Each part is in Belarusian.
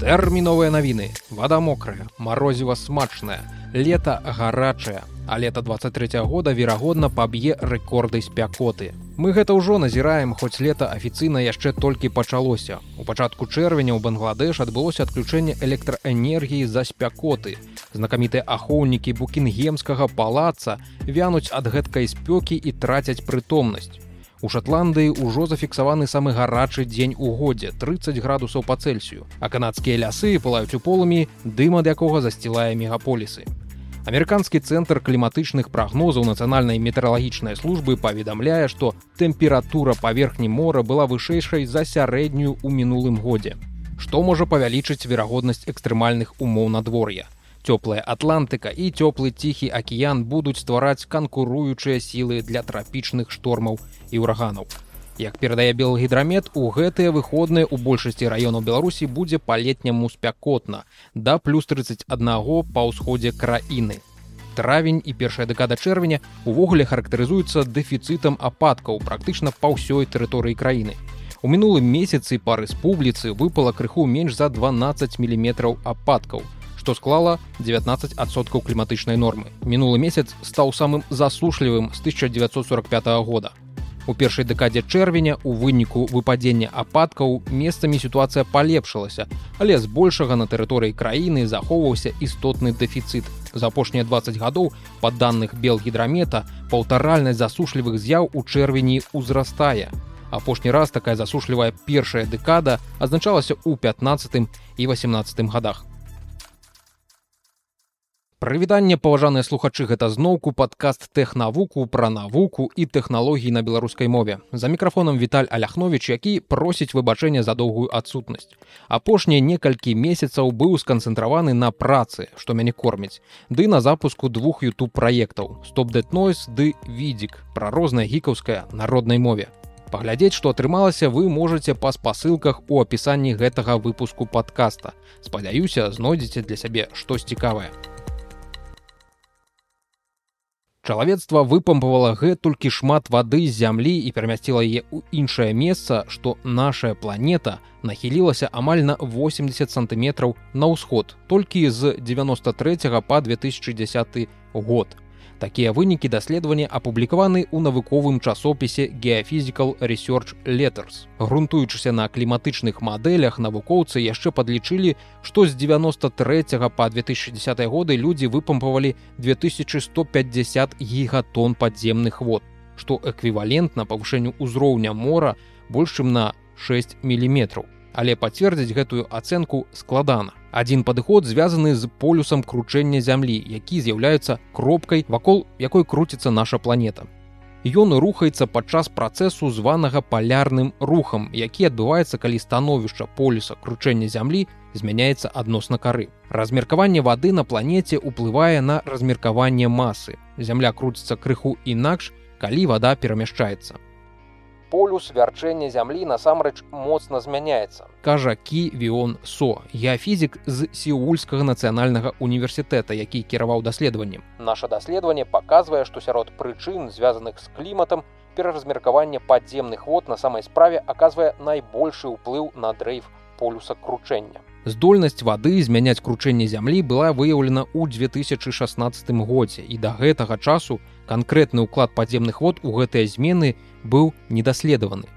Тэрміновыя навіны, вада мокрая, марозіва смачная, лета гарачая, а лета 23 -го года верагодна паб'е рэкорды спякоты. Мы гэта ўжо назіраем, хоць лета афіцыйна яшчэ толькі пачалося. У пачатку чэрвеня ў Бангладеш адбылося адключэнне электраэнергіі за спякоты. Знакамітыя ахоўнікі букінгемскага палаца вянуць ад гэткай спёкі і трацяць прытомнасць. У Шотландыі ўжо зафіксаваны самы гарачы дзень у годзе 30 градусаў па цельсію, а канадскія лясы пылаюць у полымі, дым ад якога засцілае мегаполісы. Амерыканскі цэнтр кліматычных прагнозаў нацыянальнай метэаралагічнай службы паведамляе, што тэмпература паверхні мора была вышэйшай за сярэднюю ў мінулым годзе. Што можа павялічыць верагоднасць экстрэмальных умоў надвор'я цёплая атлантыка і цёплы ціхі акіян будуць ствараць канкуруючыя сілы для трапічных штормаў і ўраганаў. Як перадае белгідрамет у гэтыя выходныя ў большасці раёнаў беларусі будзе па-летняму спякотна да плюс 31 па ўсходзе краіны. Травень і першая дэкада чэрвеня увогуле характарызуецца дэфіцытам ападкаў практычна па ўсёй тэрыторыі краіны. У мінулым месяцы па рэспубліцы выпала крыху менш за 12 міліметраў ападкаў што склала 19соткаў кліматычнай нормы. Мінулы месяц стаў самым засушлівым з 1945 года. У першай дэкадзе чэрвеня у выніку выпадзення ападкаў месцамі сітуацыя палепшылася, але збольшага на тэрыторыі краіны захоўваўся істотны дэфіцыт. За апошнія 20 гадоў па даных белгідрамета паўтаральнасць засушлівых з'яў у чэрвені ўзрастае. Апошні раз такая засушлівая першая дэкада азначалася ў 15 і 18 годах. Прывітанне паважаныя слухачы гэта зноўку падкаст тэхнавуку пра навуку і тэхналогіі на беларускай мове. За мікрафонам Віталь Аляхнович, які просіць выбачэння за доўгую адсутнасць. Апошнія некалькі месяцаў быў сканцэнтраваны на працы, што мяне корміць, ды на запуску двух youtube праектаў стоп-дэтнойс ды відзік пра рознае гікаўская народнай мове. Паглядзець, што атрымалася вы можете па спасылках у апісанні гэтага выпуску падкаста. Спадзяюся, знойдзеце для сябе штось цікавае. Чалавецтва выпампавала гэтулькі шмат вады з зямлі і перамясціла яе ў іншае месца, што нашая планета нахілілася амаль на 80 сантыметраў на ўсход толькі з 93 па 2010 год. Такія вынікі даследавання апублікаваны ў навуковым часопісе Geophysical Research Letters. Грунтуючыся на кліматычных мадэлях навукоўцы яшчэ падлічылі, што з 93 па 2010 годы людзі выпампавалі 2150 гігатон падземных вод, што эквівалентна павышэнню ўзроўня мора больш чым на 6 міліметраў але пацвердзіць гэтую ацэнку складана. Адзін падыход звязаны з полюсам кручэння зямлі, які з'яўляецца кропкай, вакол якой круціцца наша планета. Ён рухаецца падчас працэсу званага палярным рухам, які адбываецца, калі становішча полюса кручэння зямлі змяняецца адносна кары. Размеркаванне вады на планеце ўплывае на размеркаванне масы. Зямля круціцца крыху інакш, калі вада перамяшчаецца полюс вярчэння зямлі насамрэч моцна змяняецца. Кажа кі віон со я фізік з сеульскага нацыянальнага універсітэта які кіраваў даследаваннем. Наше даследаванне паказвае што сярод прычын звязаных з кліматам пераразмеркаванне падземных вод на самай справе аказвае найбольшы ўплыў на дрейф полюса кручэння Здольнасць вады змяняць кручэнне зямлі была выяўлена ў 2016 годзе і да гэтага часу канкрэтны ўклад падземных вод у гэтыя змены быў недаследаваны.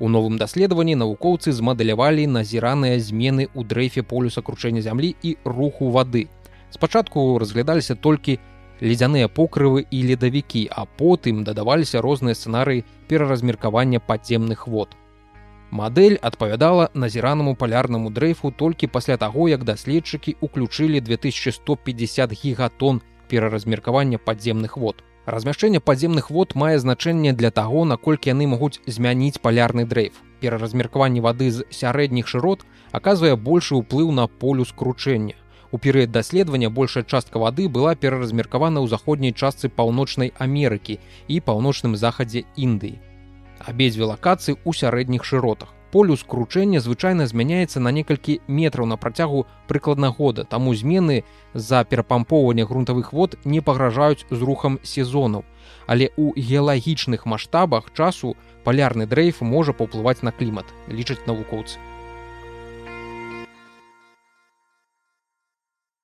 У новым даследаванні навукоўцы змадэлявалі назіраныя змены ў дрэйфе полюса кручэння зямлі і руху вады. Спачатку разглядаліся толькі ледзяныя покрывы і ледавікі, а потым дадаваліся розныя сцэнарыі пераразмеркавання падземных вод. Мадэль адпавядала назіранаму палярнаму дрэйфу толькі пасля таго, як даследчыкі ўключылі 2150 гігатон пераразмеркавання падземных вод. Размяшчэнне падземных вод мае значэнне для таго, наколькі яны могуць змяніць палярны дрэйф. Пераразмеркаванне вады з сярэдніх шырот аказвае большы ўплыў на полюс кручэння. У перыяд даследавання большая частка вады была пераразмеркавана ў заходняй частцы паўночнай Амерыкі і паўночным захадзе Індыі абедзве лакацыі ў сярэдніх шыротах. Полюс кручэння звычайна змяняецца на некалькі метраў на працягу прыкладна года, таму змены з-за перапампоўвання грунтавых вод не пагражаюць з рухам сезонаў. Але ў геалагічных маштабах часу палярны дрэйф можа паўплываць на клімат, лічаць навукоўцы.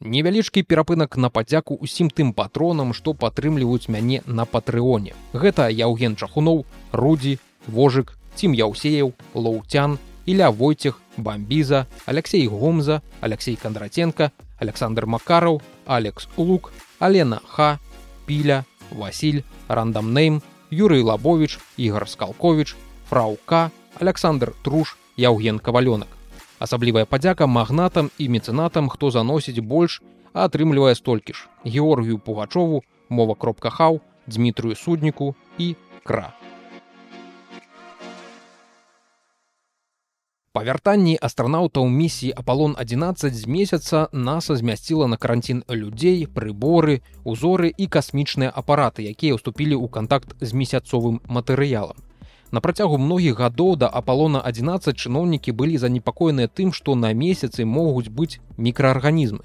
Невялічкі перапынак на падзяку ўсім тым патронам, што падтрымліваюць мяне на патрыоне. Гэта Яўген Чахуноў, Рудзі, Вожык, Цім Яўсеяў, Лоўцян, Іля Войцех, Бамбіза, Алексей Гомза, Алексей Кандратенко, Александр Макараў, Алекс Лук, Алена Ха, Піля, Васіль, Рандамнейм, Юрый Лабович, Ігор Скалкович, Фраука, Александр Труш, Яўген Кавалёнак. Асаблівая падзяка магнатам і мецэнатам, хто заносіць больш, а атрымлівае столькі ж. Георгію Пугачову, мова кропка хаў, Дмітрыю судніку і кра. Па вяртанні астранаўтаў місіі Апалон 11 з месяца NASAа змясціла на каранцін людзей, прыборы, узоры і касмічныя апараты, якія ўступілі ў кантакт з месяцовым матэрыялам. На працягу многіх гадоў да апалона 11 чыноўнікі былі занепакоеныя тым, што на месяцы могуць быць мікраарганізмы.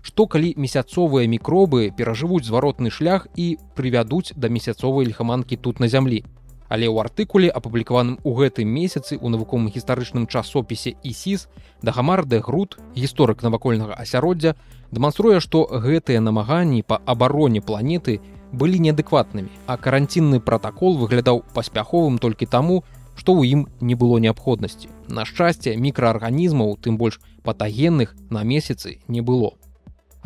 Што калі месяцовыя мікробы перажывуць зваротны шлях і прывядуць да месяцовай льхаманкі тут на зямлі. Але ў артыкуле апублікаваным у гэтым месяцы ў навуковым гістарычным часопісе ісіс дагамар де груд гісторык навакольнага асяроддзя дэманструе, што гэтыя намаганні па абароне планеты былі неадэкватнымі, а каранцінны пратакол выглядаў паспяховым толькі таму, што ў ім не было неабходнасці. На шчасце мікраарганізмаў, тым больш патагенных на месяцы не было.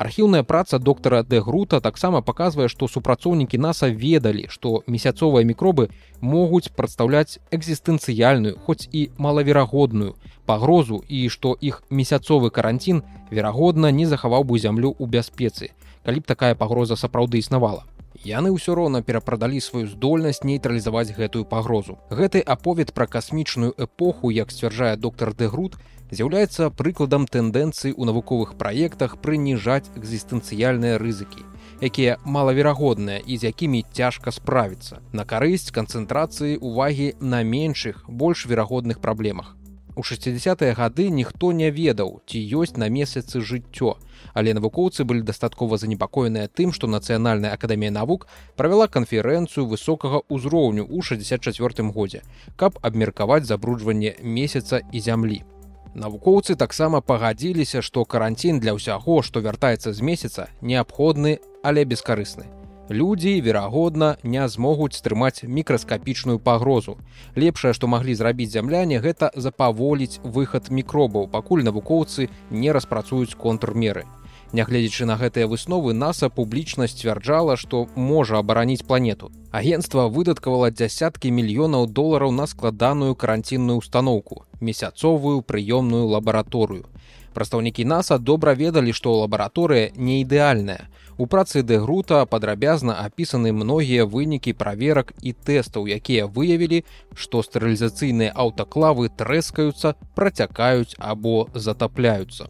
Архіўная праца доктара Д грута таксама паказвае, што супрацоўнікі NASAа ведалі, што месяцовыя мікробы могуць прадстаўляць экзістэнцыяльную, хоць і малаверагодную пагрозу і што іх месяцовы каранцін верагодна не захаваў бы зямлю ў бяспецы, калі б такая пагроза сапраўды існавала яны ўсё роўна перапрадалі сваю здольнасць нейтралізаваць гэтую пагрозу. Гэты аповед пра касмічную эпоху, як сцвярджае доктор Дэгрут, з'яўляецца прыкладам тэндэнцыі ў навуковых праектах прыніжаць экзістэнцыяльныя рызыкі, якія малаверагодныя і з якімі цяжка справіцца на карысць канцэнтрацыі ўвагі на меншых, больш верагодных праблемах. У 60-е гады ніхто не ведаў, ці ёсць на месяцы жыццё, але навукоўцы былі дастаткова занепакоеныя тым, што нацыянальная акадэмія навук правяла канферэнцыю высокага ўзроўню ў 64 годзе, каб абмеркаваць забруджванне месяца і зямлі. Навукоўцы таксама пагадзіліся, што каранцін для ўсяго, што вяртаецца з месяца, неабходны, але бескарысны людзі верагодна не змогуць стрымаць мікраскапічную пагрозу. Лепшае што маглі зрабіць зямляне гэта запаволіць выхад мікробаў пакуль навукоўцы не распрацуюць контрмеры. Нягледзячы на гэтыя высновы наса публічна сцвярджала што можа абараніць планету. Агенцтва выдаткавала дзясяткі мільёнаў долараў на складаную каранцінную установку месяцовую прыёмную лабараторыю. Прадстаўнікі наса добра ведалі што лабараторыя не ідэальная У працы дэгрута падрабязна апісаны многія вынікі праверак і тэстаў, якія выявілі, што стэрылізацыйныя аўтаклавы трэскаюцца, працякаюць або затапляюцца.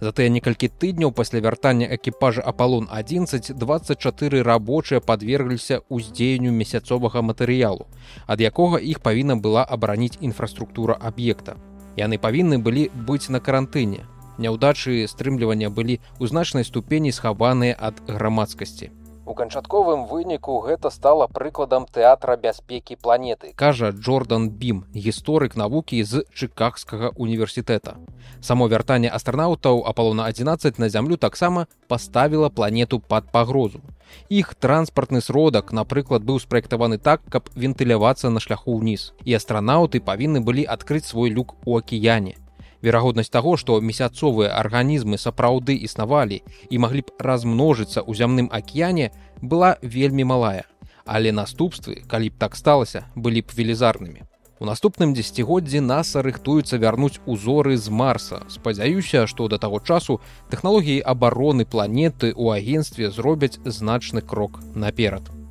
Затыя некалькі тыдняў пасля вяртання экіпажа Апалон 11 24 рабочыя падвергліся ўздзеянню месяцовага матэрыялу, ад якога іх павінна была абараніць інфраструктура аб'екта. Яны павінны былі быць на карантыне, Няўдачы стрымлівання былі ў значнай ступені схаваныя ад грамадскасці. У канчатковым выніку гэта стала прыкладам тэатра бяспекі планеты, кажа Джордан Бім, гісторык навукі з чыкагскага універсітэта. Само вяртанне астранаўтаў Апалона 11 на зямлю таксама паставіла планету пад пагрозу. Іх транспартны сродак, напрыклад, быў спраектаваны так, каб вентылявацца на шляху ўніз. І астранаўты павінны былі адкрыць свой люк у акіяне верагоднасць таго што месяцовыя арганізмы сапраўды існавалі і маглі б размножыцца ў зямным акіяне была вельмі малая. Але наступствы калі б так сталася былі б велізарнымі. У наступным дзегоддзі наса рыхтуецца вярнуць узоры з марса. Спадзяюся што да таго часу тэхналогіі абароны планеты ў агенстве зробяць значны крок наперад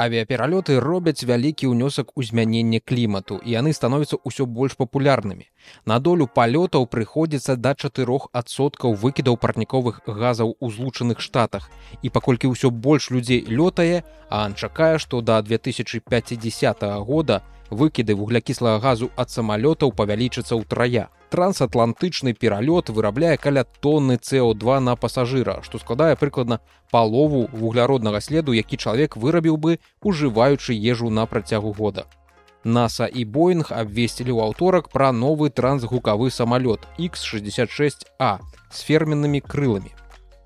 авіяпералёты робяць вялікі ўнёсак у змяненне клімату і яны становяцца ўсё больш папулярнымі на долю палётаў прыходзіцца да чатырох адсоткаў выкідаў парніковых газаў у злучаных штатах. І паколькі ўсё больш людзей лётае ан чакае што да 2050 года выкіды вуглякіслага газу ад самалётаў павялічыцца ўтрая трансатлантычны пералёт вырабляе каля тонны co2 на пасажыра што складае прыкладна палову вугляроднага следу які чалавек вырабіў бы ужываючы ежу на працягу года. Наса і боинг абвесцілі ў аўторак пра новы трансгукавы самалёт x66а с ферменнымі крыламі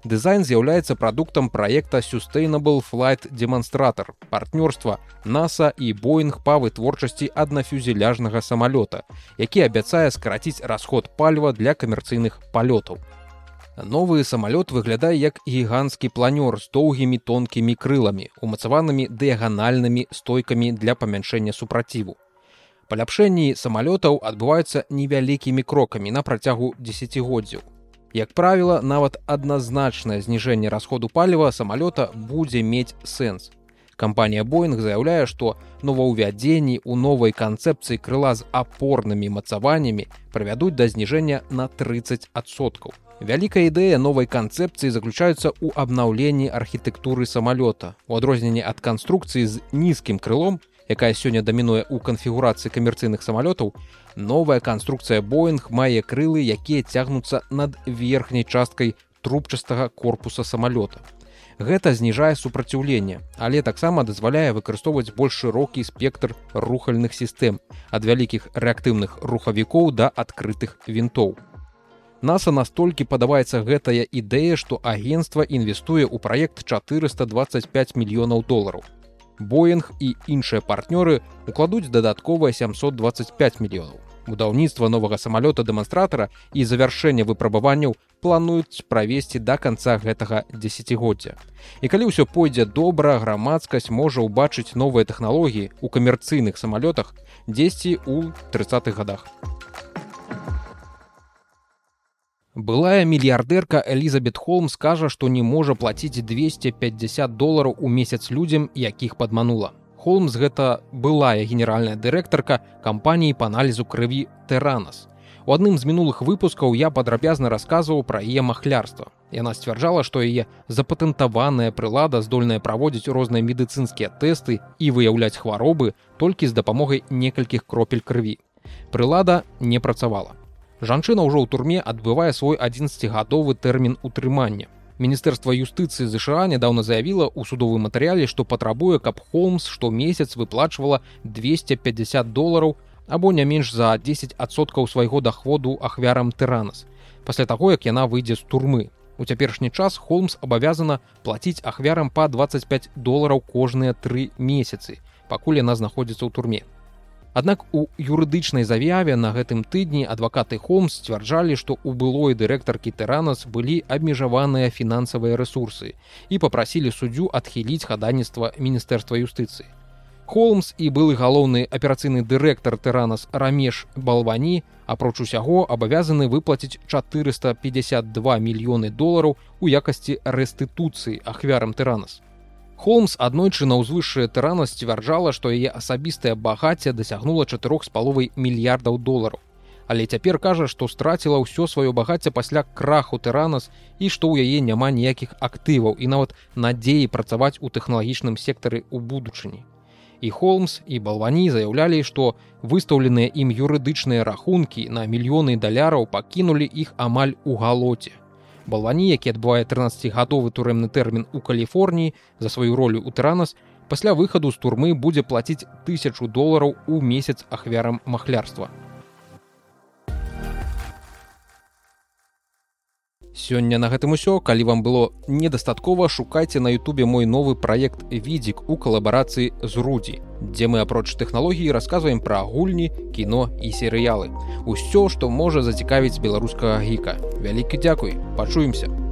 дызайн з'яўляецца прадуктам праекта sustainable flight демонстратор партнёрства наса і боинг па вытворчасці аднафюзеляжнага самалёта які абяцае скараціць расход паліва для камерцыйных палётаў Новы самалёт выглядае як гіганцкі планёр з доўгімі тонкімі крыламі, умацаванымі дыяганальнымі стойкамі для памяншэння супраціву. Паляпшэнні самалётаў адбываюцца невялікімі крокамі на працягу десятгоддзяў. Як правіла, нават адназначнае зніжэнне расходу паліва самалёта будзе мець сэнс. Кампанія Боинг заяўляе, што новаўвядзенні ў новай канцэпцыі крыла з апорнымі мацаваннямі прывядуць да зніжэння на 30соткаў. Вялікая ідэя новай канцэпцыі заключаецца ў абнаўленні архітэктуры самалёта. У адрозненне ад канструкцыі з нізкім крылом, якая сёння дамінуе ў канфігурацыі камерцыйных самалётаў, новая канструкцыя Боинг мае крылы, якія цягнуцца над верхняй часткай трубчастага корпуса самалёта. Гэта зніжае супраціўленне, але таксама дазваляе выкарыстоўваць больш шырокі спектр рухальных сістэм ад вялікіх рэактыўных рухавікоў да адкрытых вінтоў наса настолькі падабаецца гэтая ідэя што агенцтва інвестуе ў праект 425 мільёнаў долараў боинг і іншыя партнёры укладуць дадатковыя 725 мільёнаў будаўніцтва новага самалёта дэманстратара і завяршэння выпрабаванняў плануюць правесці да канца гэтага десятгоддзя і калі ўсё пойдзе добра грамадскасць можа ўбачыць новыя тэхналогіі ў камерцыйных самалётах дзесьці ў тридцатых годах Былая мільярдэрка Элізабет Холм скажа, што не можа плаціць 250 долараў у месяц людзям, якіх падманула. Холмс гэта былая генеральная дырэктарка кампаніі па аналізу крыві Тэранас. У адным з мінулых выпускаў я падрабязна расказваў пра яе махлярства. Яна сцвярджала, што яе запатэнтаваная прылада здольная праводзіць розныя медыцынскія тэсты і выяўляць хваробы толькі з дапамогай некалькіх кропель крыві. Прылада не працавала жанчына ўжо ў турме адбывае свой 11гадовы тэрмін утрымання. Міністэрства юстыцыі ЗША нядаўна заявіла ў судовым матэрыяле што патрабуе каб холмс штомесяц выплачвала 250 долараў або не менш за 10соткаў свайго дахводу ахвярам тыранас пасля таго як яна выйдзе з турмы. У цяперашні час холмс абавязана плаціць ахвярам па 25 долараў кожныя тры месяцы пакуль яна знаходзіцца ў турме Аднак у юрыдычнай заяве на гэтым тыдні адвакаты Холмс сцвярджалі, што ў былой дырэктаркі тэранас былі абмежаваныя фінансавыя рэсурсы і попрасілі суддзю адхіліць хаданніцтва міністэрства юстыцыі. Холмс і былы галоўны аперацыйны дырэктар тэранас рамеш балвані апроч усяго абавязаны выплаціць 452 мільёны долараў у якасці рэстытуцыі ахвярам тэранас. Холмс аднойчы на ўзвышшая тырана сцвярджала, што яе асабістае багацце дасягнула чатырох з паловай мільярдаў долараў. Але цяпер кажа, што страціла ўсё сваё багацце пасля краху тыранас і што ў яе няма ніякіх актываў і нават надзеі працаваць у тэхналагічным сектары ў будучыні. І Холмс і балвані заяўлялі, што выстаўленыя ім юрыдычныя рахункі на мільёны даляраў пакінулі іх амаль у галоце балвані які адбывае 13гадовы турэмны тэрмін у каліфорніі за сваю ролю ў тыранас пасля выхаду з турмы будзе плаціць тысячу долараў у месяц ахвярам махлярства Сёння на гэтым усё. Калі вам было недастаткова шукайце на Ютубе мой новы праект відзік у калабарацыі з рудзі дзе мы апроч тэхналогіі расказваем пра гульні кіно і серыялы. Усё што можа зацікавіць беларускага гіка. Вялікі дзякуй. Пачуемся